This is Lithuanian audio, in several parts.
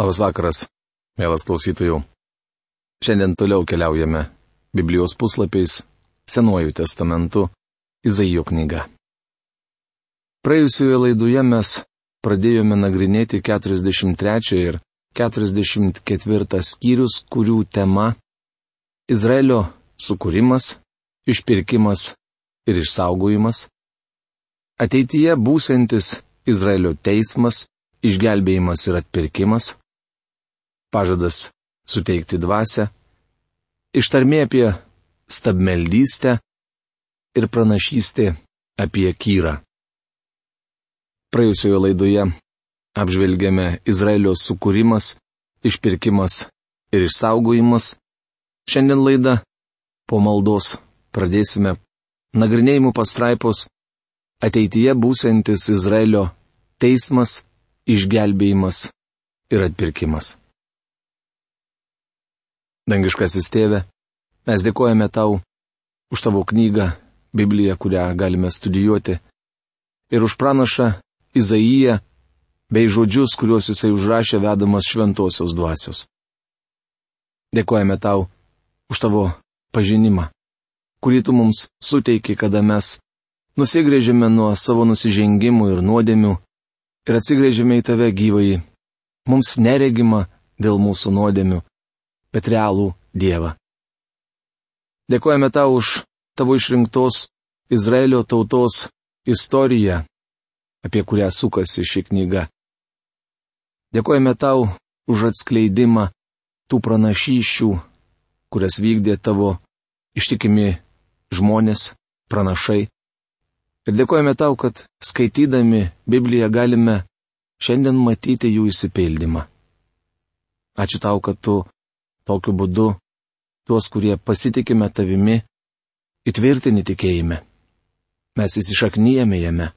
Labas vakaras, mielas klausytojų. Šiandien toliau keliaujame Biblijos puslapiais Senuoju testamentu Izaijo knyga. Praėjusioje laidoje mes pradėjome nagrinėti 43 ir 44 skyrius, kurių tema - Izraelio sukūrimas, išpirkimas ir išsaugojimas, ateityje būsantis Izraelio teismas, išgelbėjimas ir atpirkimas, pažadas suteikti dvasę, ištarmė apie stabmeldystę ir pranašystė apie kyrą. Praėjusioje laidoje apžvelgėme Izraelio sukūrimas, išpirkimas ir išsaugojimas. Šiandien laida po maldos pradėsime nagrinėjimų pastraipos ateityje būsantis Izraelio teismas, išgelbėjimas ir atpirkimas. Dangiškasis tėve, mes dėkojame tau už tavo knygą, Bibliją, kurią galime studijuoti, ir už pranašą Izaiją, bei žodžius, kuriuos jisai užrašė vedamas šventosios dvasios. Dėkojame tau už tavo pažinimą, kurį tu mums suteiki, kada mes nusigrėžėme nuo savo nusižengimų ir nuodėmių ir atsigrėžėme į tave gyvai, mums neregima dėl mūsų nuodėmių bet realų Dievą. Dėkojame tau už tavo išrinktos Izraelio tautos istoriją, apie kurią sukasi ši knyga. Dėkojame tau už atskleidimą tų pranašyščių, kurias vykdė tavo ištikimi žmonės, pranašai. Ir dėkojame tau, kad skaitydami Bibliją galime šiandien matyti jų įsipildymą. Ačiū tau, kad tu Tokiu būdu tuos, kurie pasitikime tavimi, įtvirtini tikėjime. Mes įsišaknyjame jame.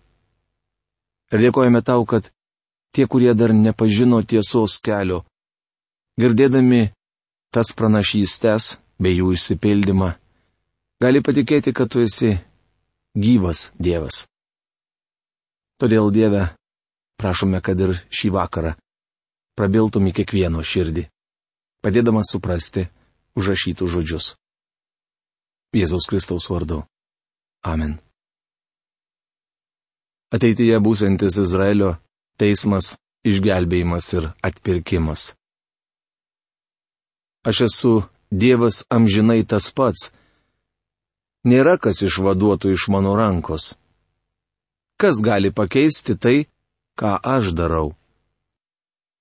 Ir dėkojame tau, kad tie, kurie dar nepažino tiesos kelio, girdėdami tas pranašystės bei jų išsipildymą, gali patikėti, kad tu esi gyvas Dievas. Todėl Dieve, prašome, kad ir šį vakarą prabiltum į kiekvieno širdį padėdamas suprasti užrašytų žodžius. Jėzaus Kristaus vardu. Amen. Ateityje būsantis Izraelio teismas, išgelbėjimas ir atpirkimas. Aš esu Dievas amžinai tas pats. Nėra kas išvaduotų iš mano rankos. Kas gali pakeisti tai, ką aš darau?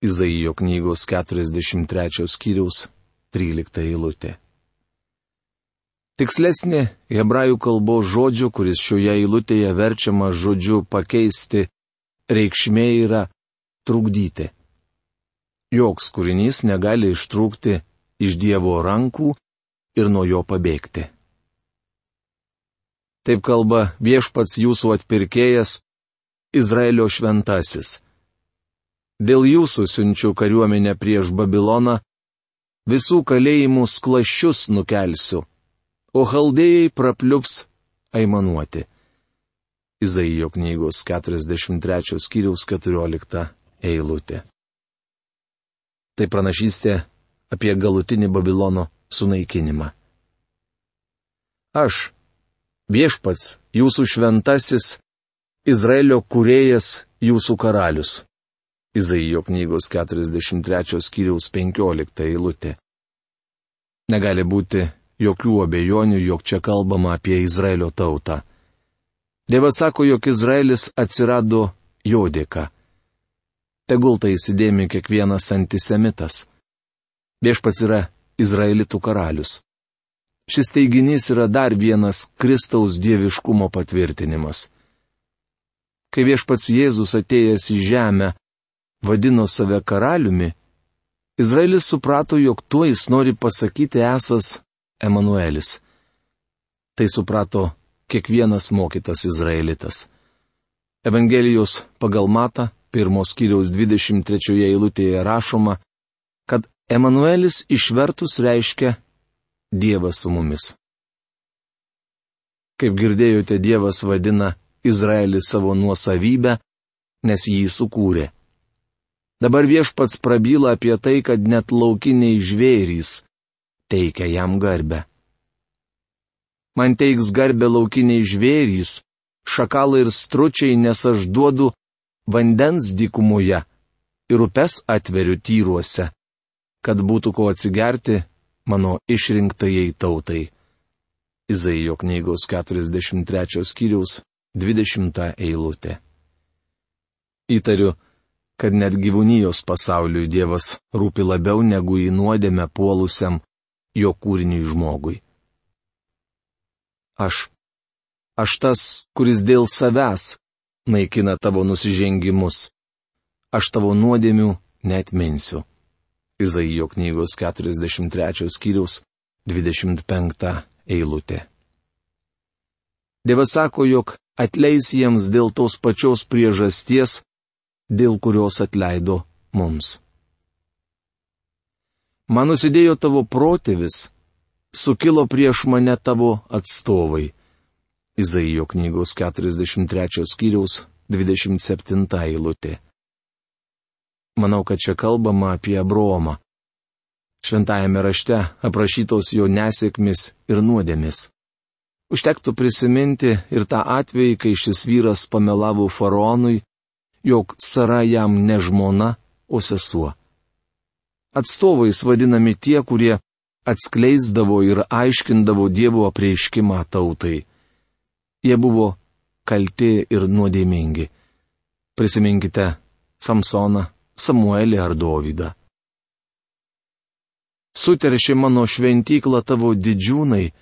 Izaijo knygos 43 skyriaus 13 eilutė. Tikslesnė hebrajų kalbos žodžio, kuris šioje eilutėje verčiama žodžiu pakeisti, reikšmė yra trukdyti. Joks kūrinys negali ištrūkti iš Dievo rankų ir nuo jo pabėgti. Taip kalba viešpats jūsų atpirkėjas, Izraelio šventasis. Dėl jūsų siunčiu kariuomenę prieš Babiloną, visų kalėjimų sklašius nukelsiu, o chaldėjai prapliups aimanuoti. Izaijo knygos 43 skyriaus 14 eilutė. Tai pranašystė apie galutinį Babilono sunaikinimą. Aš, viešpats, jūsų šventasis, Izraelio kurėjas, jūsų karalius. Izaijo knygos 43 skyriaus 15 eilutė. Negali būti jokių abejonių, jog čia kalbama apie Izraelio tautą. Dievas sako, jog Izraelis atsirado jo dėka. Tegul tai įsidėmi kiekvienas antisemitas. Viešpats yra Izraelitų karalius. Šis teiginys yra dar vienas Kristaus dieviškumo patvirtinimas. Kai viešpats Jėzus atėjęs į žemę, vadino save karaliumi, Izraelis suprato, jog tuo jis nori pasakyti esas Emanuelis. Tai suprato kiekvienas mokytas Izraelitas. Evangelijos pagal Mata, pirmos kiriaus 23 eilutėje rašoma, kad Emanuelis išvertus reiškia Dievas su mumis. Kaip girdėjote, Dievas vadina Izraelį savo nuosavybę, nes jį sukūrė. Dabar viešpats prabyla apie tai, kad net laukiniai žvėrys teikia jam garbę. Man teiks garbę laukiniai žvėrys, šakalai ir stručiai, nes aš duodu vandens dykumoje ir upes atveriu tyruose, kad būtų ko atsigerti mano išrinktajai tautai. Izaijo knygos 43 skyriaus 20 eilutė. Įtariu, kad net gyvūnijos pasauliui Dievas rūpi labiau negu į nuodėmę puolusiam jo kūriniui žmogui. Aš. Aš tas, kuris dėl savęs naikina tavo nusižengimus. Aš tavo nuodėmių netminsiu. Izaijo knygos 43 skyriaus 25 eilutė. Dievas sako, jog atleis jiems dėl tos pačios priežasties, dėl kurios atleido mums. Man nusidėjo tavo protėvis, sukilo prieš mane tavo atstovai. Izaijo knygos 43 skyriaus 27 eilutė. Manau, kad čia kalbama apie Abromą. Šventajame rašte aprašytos jo nesėkmis ir nuodėmis. Užtektų prisiminti ir tą atvejį, kai šis vyras pamelavo faraonui, jog Sara jam ne žmona, o sesuo. Atstovais vadinami tie, kurie atskleisdavo ir aiškindavo Dievo apreiškimą tautai. Jie buvo kalti ir nuodėmingi. Prisiminkite Samsoną, Samuelį ar Dovydą. Suteršė mano šventyklą tavo didžiūnai,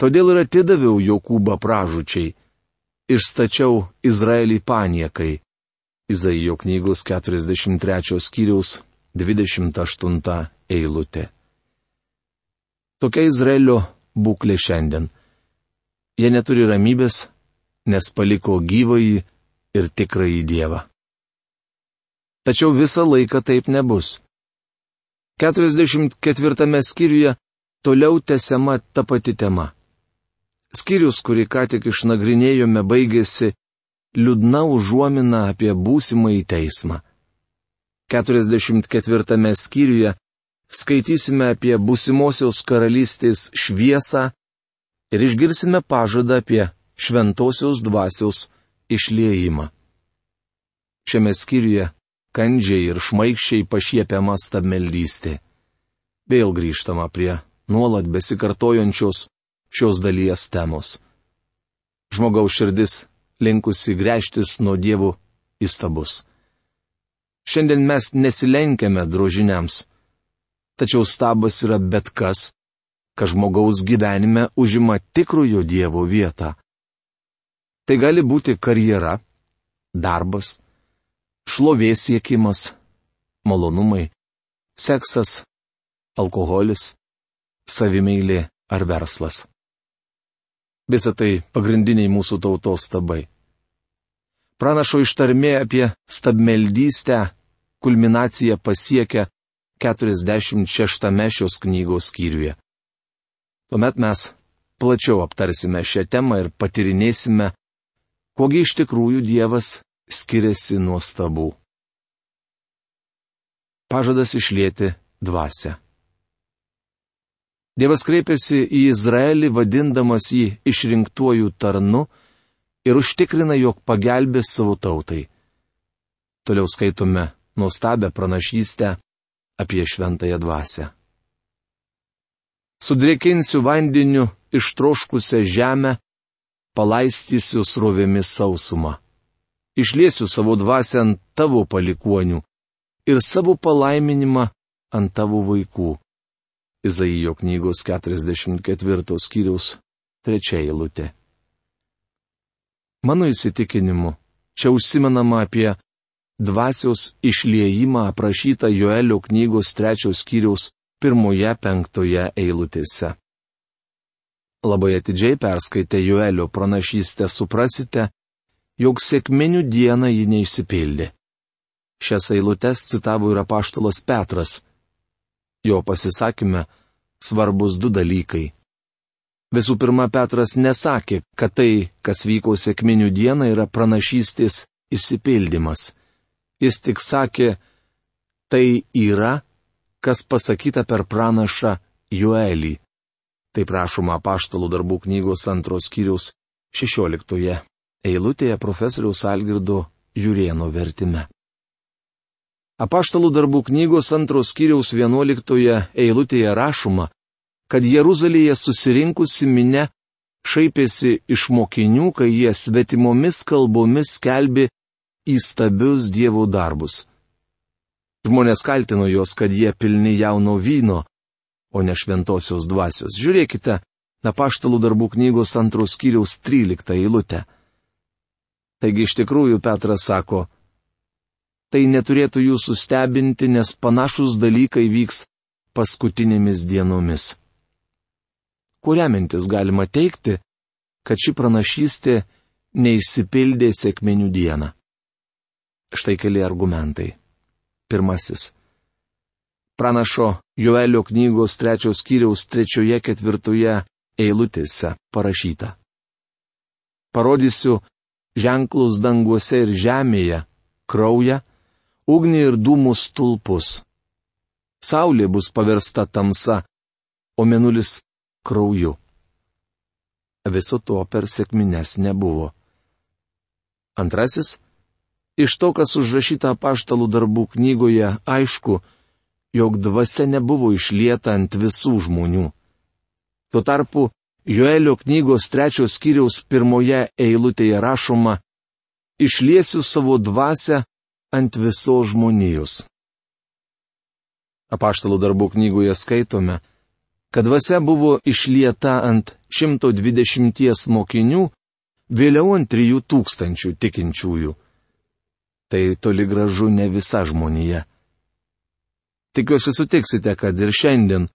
todėl ir atidaviau Jokūbą pražučiai, išstačiau Izraelį paniekai. Izaijo knygos 43 skyriaus 28 eilutė. Tokia Izraelio būklė šiandien. Jie neturi ramybės, nes paliko gyvąjį ir tikrąjį Dievą. Tačiau visą laiką taip nebus. 44 skyriuje toliau tęsiama ta pati tema. Skyrius, kurį ką tik išnagrinėjome, baigėsi liūdna užuomina apie būsimąjį teismą. 44 skyriuje skaitysime apie busimosios karalystės šviesą ir išgirsime pažadą apie šventosios dvasios išliejimą. Šiame skyriuje kandžiai ir šmaikščiai pašiepiama stabmeldystė. Vėl grįžtama prie nuolat besikartojančios šios dalies temos. Žmogaus širdis linkusi grėžtis nuo dievų įstabus. Šiandien mes nesilenkiame drožiniams tačiau stabas yra bet kas, kas žmogaus gyvenime užima tikrojo Dievo vietą. Tai gali būti karjera, darbas, šlovės siekimas, malonumai, seksas, alkoholis, savimeilė ar verslas. Visą tai pagrindiniai mūsų tautos stabai. Pranašo ištarmė apie stabmeldystę kulminaciją pasiekia 46 šios knygos skyriuje. Tuomet mes plačiau aptarsime šią temą ir patirinėsime, kogi iš tikrųjų Dievas skiriasi nuo stabų. Pažadas išlėti dvasę. Dievas kreipėsi į Izraelį, vadindamas jį išrinktuoju tarnu ir užtikrina, jog pagelbės savo tautai. Toliau skaitome nuostabę pranašystę apie šventąją dvasę. Sudrėkinsiu vandeniu ištroškusią žemę, palaistysiu srovėmis sausumą. Išliesiu savo dvasę ant tavo palikonių ir savo palaiminimą ant tavo vaikų. Izaijo knygos 44 skyriaus 3 eilutė. Mano įsitikinimu, čia užsimenama apie dvasios išliejimą aprašytą Joelio knygos trečios skyriaus pirmoje penktoje eilutėse. Labai atidžiai perskaitę Joelio pranašystę suprasite, jog sėkminių dieną ji neišsipildė. Šias eilutes citavo ir apaštalas Petras. Jo pasisakime svarbus du dalykai. Visų pirma, Petras nesakė, kad tai, kas vyko sėkminių dieną, yra pranašystės išsipildymas. Jis tik sakė, Tai yra, kas pasakyta per pranašą Joelį. Tai prašoma paštalų darbų knygos antros skyriaus 16 eilutėje profesoriaus Algirdo Jurieno vertime. Apaštalų darbų knygos antros skyriaus 11 eilutėje rašoma, kad Jeruzalėje susirinkusi minė šaipėsi iš mokinių, kai jie svetimomis kalbomis skelbi įstabius dievų darbus. Žmonės kaltino juos, kad jie pilni jauno vyno, o ne šventosios dvasios. Žiūrėkite, Napaštalų darbų knygos antros skyriaus 13 eilutę. Taigi iš tikrųjų Petras sako, tai neturėtų jūsų stebinti, nes panašus dalykai vyks paskutinėmis dienomis. Kurią mintis galima teikti, kad ši pranašystė neišsipildė sėkmenių dieną? Štai keli argumentai. Pirmasis pranašo Joelio knygos trečios skyriaus trečioje ketvirtoje eilutėse parašyta. Parodysiu ženklus danguose ir žemėje, kraują, ugnį ir dūmus tulpus. Saulė bus paversta tamsa, o menulis krauju. Viso to per sėkmines nebuvo. Antrasis, iš to, kas užrašyta paštalų darbų knygoje, aišku, jog dvasia nebuvo išlieta ant visų žmonių. Tuo tarpu Joelio knygos trečios skyriaus pirmoje eilutėje rašoma, išliesiu savo dvasę ant visos žmonijos. Apaštalų darbų knygoje skaitome, kad dvasia buvo išlieta ant 120 mokinių, vėliau ant 3000 tikinčiųjų. Tai toli gražu ne visa žmonija. Tikiuosi sutiksite, kad ir šiandien,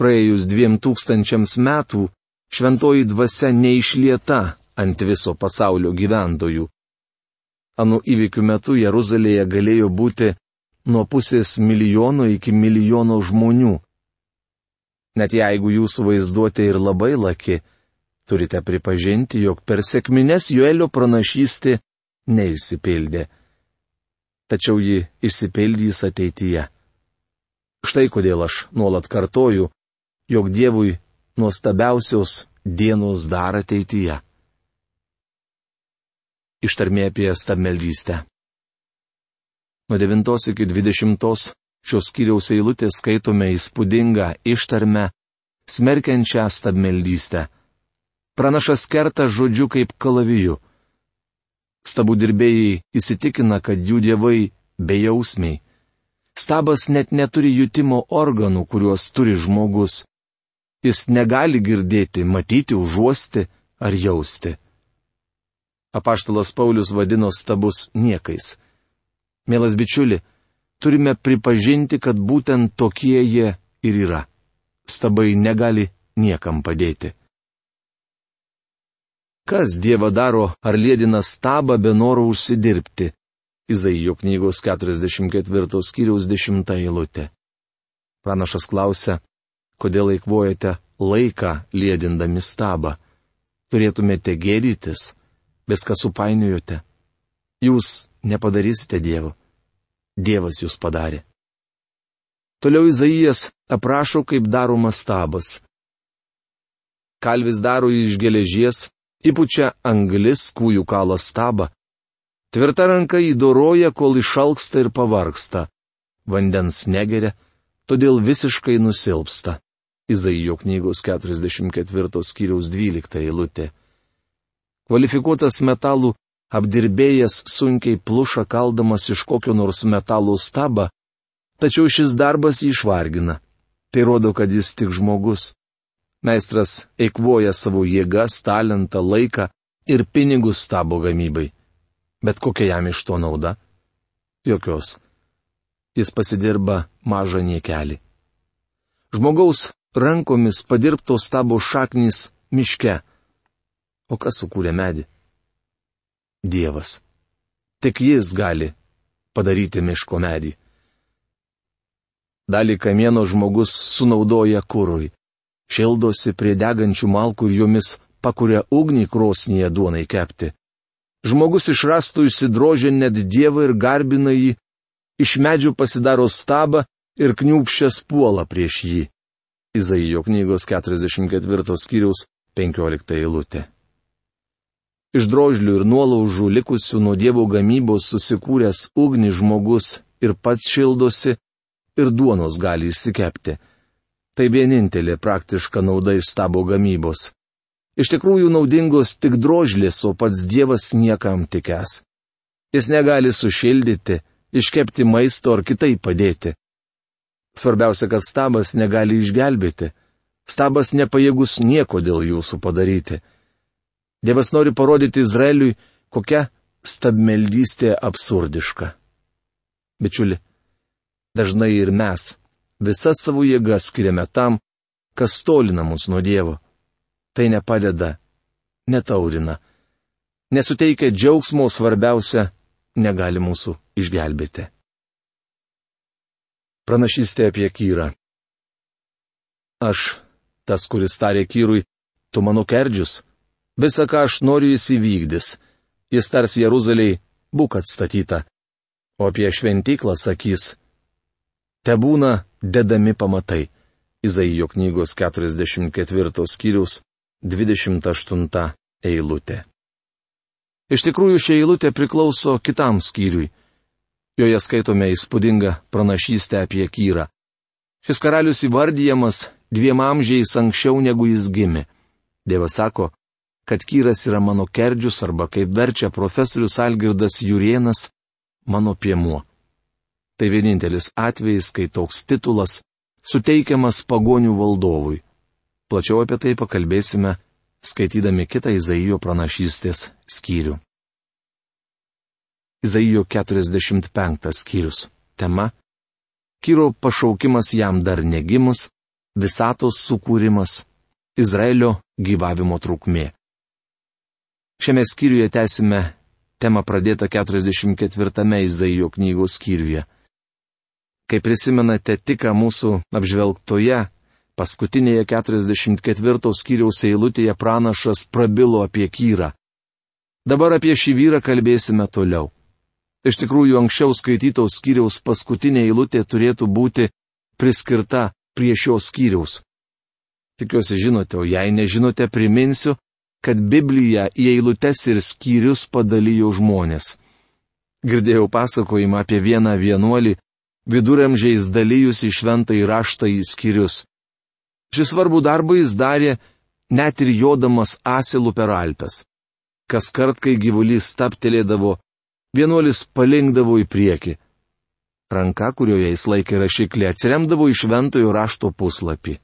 praėjus dviem tūkstančiams metų, šventoji dvasia neišlieta ant viso pasaulio gyventojų. Anu įvykių metu Jeruzalėje galėjo būti nuo pusės milijono iki milijono žmonių. Net jeigu jūsų vaizduotė ir labai laki, turite pripažinti, jog per sėkmines Joelio pranašystė neišsipildė. Tačiau ji išsipildys ateityje. Štai kodėl aš nuolat kartoju, jog Dievui nuostabiausios dienos dar ateityje. Ištarmė apie stabmeldystę. Nuo 9 iki 20 šios skyriaus eilutės skaitome įspūdingą ištarmę, smerkiančią stabmeldystę. Pranašas kerta žodžiu kaip kalaviju. Stabų dirbėjai įsitikina, kad jų dievai bejausmiai Stabas net neturi jutimo organų, kuriuos turi žmogus. Jis negali girdėti, matyti, užuosti ar jausti. Apaštalas Paulius vadino stabus niekais. Mielas bičiuli, turime pripažinti, kad būtent tokie jie ir yra. Stabai negali niekam padėti. Kas Dievą daro ar lėdina stabą be noro užsidirbti? Izaijo knygos 44 skyriaus 10 eilutė. Pranašas klausia, kodėl eikvojate laiką lėdindami stabą. Turėtumėte gėdytis, viską supainiojote. Jūs nepadarysite Dievo. Dievas jūs padarė. Toliau Izaijas aprašo, kaip daromas stabas. Kalvis daro iš geležies, įpučia anglis, kūjų kalą stabą, Tvirta ranka įdoroja, kol išalksta ir pavarksta. Vandens negeria, todėl visiškai nusilpsta. Izaijo knygos 44 skyriaus 12 eilutė. Kvalifikuotas metalų apdirbėjas sunkiai pluša kaldamas iš kokio nors metalų stabą, tačiau šis darbas jį išvargina. Tai rodo, kad jis tik žmogus. Meistras eikvoja savo jėgas, talentą, laiką ir pinigus stabo gamybai. Bet kokia jam iš to nauda? Jokios. Jis pasidirba mažą niekelį. Žmogaus rankomis padirbtos stabo šaknys miške. O kas sukūrė medį? Dievas. Tik jis gali padaryti miško medį. Dalį kamieno žmogus sunaudoja kūrui, šildosi prie degančių malkų ir jomis pakuria ugnį krosnyje duonai kepti. Žmogus iš rastų įsidrožė net Dievą ir garbina jį, iš medžių pasidaro stabą ir kniūpščias puola prieš jį. Izaijo knygos 44 skyriaus 15 eilutė. Iš drožlių ir nuolaužų likusių nuo dievo gamybos susikūręs ugni žmogus ir pats šildosi, ir duonos gali išsikepti. Tai vienintelė praktiška nauda iš stabo gamybos. Iš tikrųjų naudingos tik drožlės, o pats Dievas niekam tikęs. Jis negali sušildyti, iškepti maisto ar kitaip padėti. Svarbiausia, kad stabas negali išgelbėti. Stabas nepajėgus nieko dėl jūsų padaryti. Dievas nori parodyti Izraeliui, kokia stabmeldystė absurdiška. Bičiuli, dažnai ir mes visas savo jėgas skiriame tam, kas tolina mus nuo Dievo. Tai nepadeda, netaurina, nesuteikia džiaugsmo svarbiausia negali mūsų išgelbėti. Pranašystė apie Kyrą. Aš, tas, kuris tarė Kyrui, tu mano kerdžius, visą ką aš noriu jis įvykdys, jis tars Jeruzaliai, būk atstatyta, o apie šventyklą sakys, te būna dedami pamatai. Izaijo knygos 44 skyriaus 28 eilutė. Iš tikrųjų, ši eilutė priklauso kitam skyriui. Joje skaitome įspūdingą pranašystę apie Kyrą. Šis karalius įvardyjamas dviem amžiais anksčiau negu jis gimė. Dievas sako, kad Kyras yra mano kerdžius arba kaip verčia profesorius Algirdas Jurienas, mano piemuo. Tai vienintelis atvejis, kai toks titulas suteikiamas pagonių valdovui. Plačiau apie tai pakalbėsime skaitydami kitą Izaijo pranašystės skyrių. Izaijo 45 skyrius. Tema - Kyro pašaukimas jam dar negimus, visatos sukūrimas, Izraelio gyvavimo trukmė. Šiame skyriuje tęsime temą pradėtą 44 Izaijo knygos skyriuje. Kaip prisimenate, tik mūsų apžvelgtoje Paskutinėje 44 skyriaus eilutėje pranašas prabilo apie Kyrą. Dabar apie šį vyrą kalbėsime toliau. Iš tikrųjų, anksčiau skaitytos skyriaus paskutinė eilutė turėtų būti priskirta prie šios skyriaus. Tikiuosi žinote, o jei nežinote, priminsiu, kad Biblija į eilutes ir skyrius padalyjo žmonės. Girdėjau pasakojimą apie vieną vienuolį, viduramžiais dalyjusi šventą įraštą į skyrius. Šį svarbų darbą jis darė net ir jodamas asilų per Alpes. Kas kart, kai gyvulys taptelėdavo, vienuolis palinkdavo į priekį. Ranka, kurioje jis laikė rašiklį, atsiremdavo į šventojo rašto puslapį.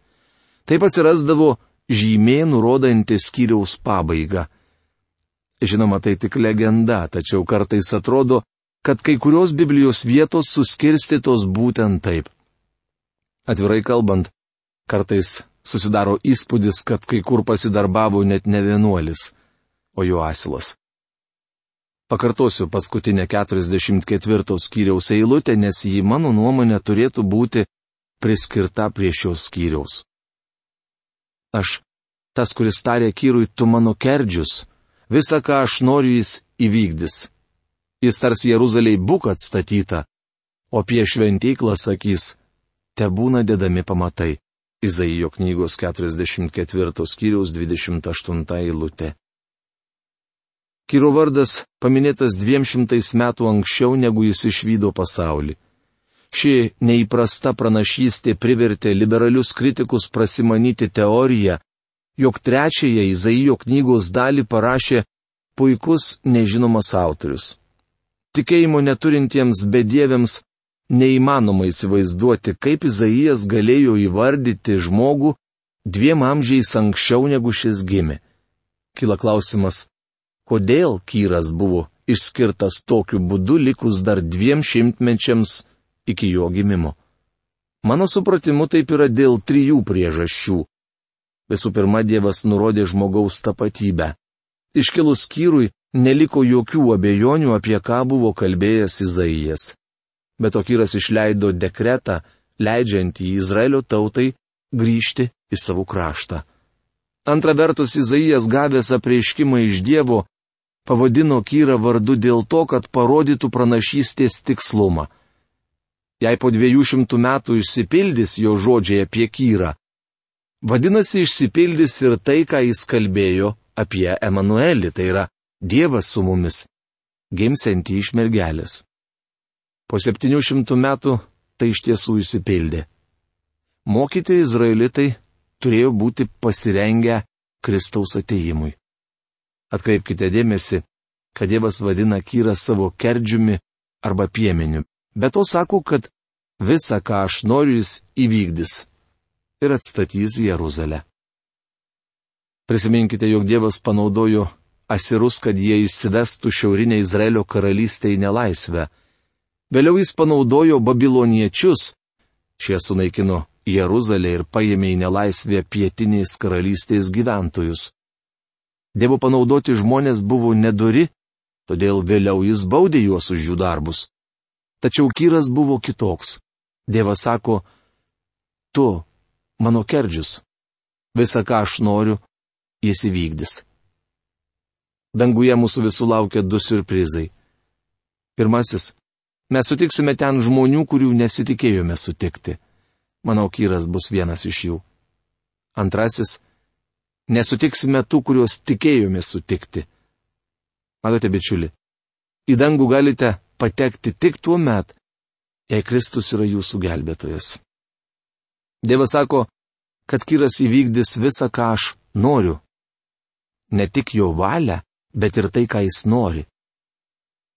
Taip atsirasdavo žymė nurodanti skyriaus pabaigą. Žinoma, tai tik legenda, tačiau kartais atrodo, kad kai kurios Biblijos vietos suskirstytos būtent taip. Atvirai kalbant, Kartais susidaro įspūdis, kad kai kur pasidarbavo net ne vienuolis, o jo asilas. Pakartosiu paskutinę 44 skyriaus eilutę, nes ji mano nuomonė turėtų būti priskirta prie šios skyriaus. Aš, tas, kuris tarė kyrui, tu mano kerdžius, visą, ką aš noriu, jis įvykdys. Jis tarsi Jeruzaliai būk atstatyta, o apie šventyklą sakys, te būna dedami pamatai. Izaijo knygos 44 skyriaus 28 eilutė. Kyro vardas paminėtas 200 metų anksčiau, negu jis išvydo pasaulį. Ši neįprasta pranašystė privertė liberalius kritikus prasimanyti teoriją, jog trečiąją Izaijo knygos dalį parašė puikus nežinomas autorius. Tikėjimo neturintiems bedieviams Neįmanoma įsivaizduoti, kaip Izaijas galėjo įvardyti žmogų dviem amžiais anksčiau negu šis gimė. Kila klausimas, kodėl Kyras buvo išskirtas tokiu būdu likus dar dviem šimtmečiams iki jo gimimo. Mano supratimu taip yra dėl trijų priežasčių. Visų pirma, Dievas nurodė žmogaus tapatybę. Iškilus Kyrui neliko jokių abejonių, apie ką buvo kalbėjęs Izaijas bet Okyras išleido dekretą, leidžiantį Izraelio tautai grįžti į savo kraštą. Antra vertus, Izaijas gavęs apreiškimą iš Dievo, pavadino Kyrą vardu dėl to, kad parodytų pranašystės tikslumą. Jei po dviejų šimtų metų išsipildys jo žodžiai apie Kyrą, vadinasi išsipildys ir tai, ką jis kalbėjo apie Emanuelį, tai yra Dievas su mumis, gimsianti iš mergelės. Po septynių šimtų metų tai iš tiesų įsipildė. Mokyti izraelitai turėjo būti pasirengę Kristaus ateimui. Atkreipkite dėmesį, kad Dievas vadina Kyrą savo kerdžiumi arba piemeniu, bet to sako, kad visą, ką aš noriu, jis įvykdys ir atstatys Jeruzalę. Prisiminkite, jog Dievas panaudojo asirus, kad jie įsivestų šiaurinę Izraelio karalystę į nelaisvę. Vėliau jis panaudojo babiloniečius, šie sunaikino Jeruzalę ir paėmė į nelaisvę pietinės karalystės gyventojus. Dievo panaudoti žmonės buvo nedori, todėl vėliau jis baudė juos už jų darbus. Tačiau Kyras buvo kitoks. Dievas sako, tu, mano kerdžius, visą, ką aš noriu, jis įvykdys. Danguje mūsų visų laukia du surprizai. Pirmasis - mes sutiksime ten žmonių, kurių nesitikėjome sutikti. Manau, Kyras bus vienas iš jų. Antrasis nesutiksime tų, kuriuos tikėjomės sutikti. Matote, bičiuli, į dangų galite patekti tik tuo met, jei Kristus yra jūsų gelbėtojas. Dievas sako, kad Kyras įvykdys visą, ką aš noriu. Ne tik jo valią, bet ir tai, ką jis nori.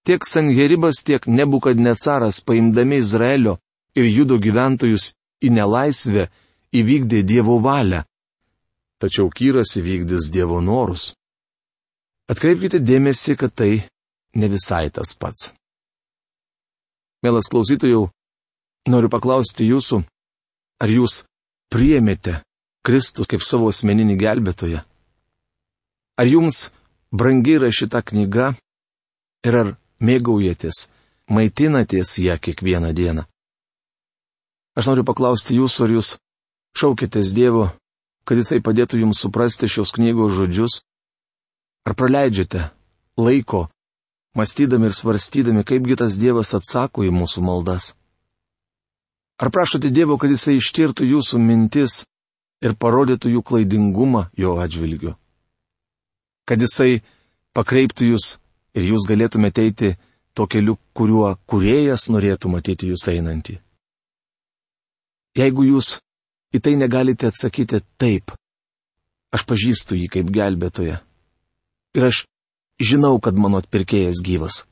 Tiek Sanheribas, tiek Nebukadnecaras paimdami Izraelio ir judo gyventojus į nelaisvę įvykdė Dievo valią tačiau Kyras įvykdys Dievo norus. Atkreipkite dėmesį, kad tai ne visai tas pats. Mielas klausytojų, noriu paklausti jūsų, ar jūs priemėte Kristų kaip savo asmeninį gelbėtoją? Ar jums brangi yra šita knyga ir ar mėgaujatės, maitinatės ją kiekvieną dieną? Aš noriu paklausti jūsų, ar jūs šaukitės Dievo kad jisai padėtų jums suprasti šios knygos žodžius? Ar praleidžiate laiko, mąstydami ir svarstydami, kaipgi tas Dievas atsako į mūsų maldas? Ar prašote Dievo, kad jisai ištirtų jūsų mintis ir parodytų jų klaidingumą jo atžvilgiu? Kad jisai pakreiptų jūs ir jūs galėtumėte eiti tuo keliu, kuriuo kuriejas norėtų matyti jūs einantį. Jeigu jūs į tai negalite atsakyti taip. Aš pažįstu jį kaip gelbėtoją. Ir aš žinau, kad mano atpirkėjas gyvas.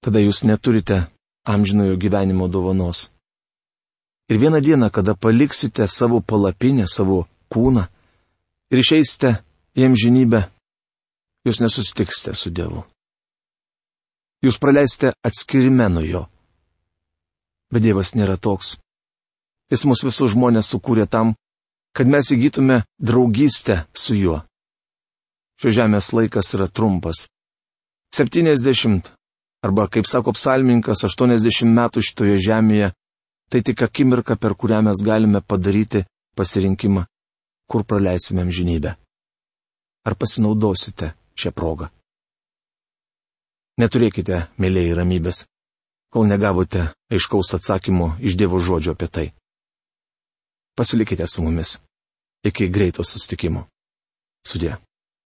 Tada jūs neturite amžinojo gyvenimo dovanos. Ir vieną dieną, kada paliksite savo palapinę, savo kūną ir išeisite į amžinybę, jūs nesustiksite su Dievu. Jūs praleisite atskirime nuo jo. Bet Dievas nėra toks. Jis mus visus žmonės sukūrė tam, kad mes įgytume draugystę su juo. Šio žemės laikas yra trumpas. 70 arba, kaip sako psalmininkas, 80 metų šitoje žemėje - tai tik akimirka, per kurią mes galime padaryti pasirinkimą, kur praleisime amžinybę. Ar pasinaudosite šią progą? Neturėkite, mėlyjei, ramybės, kol negavote aiškaus atsakymo iš Dievo žodžio apie tai. Pasilikite su mumis. Iki greito sustikimo. Sudė.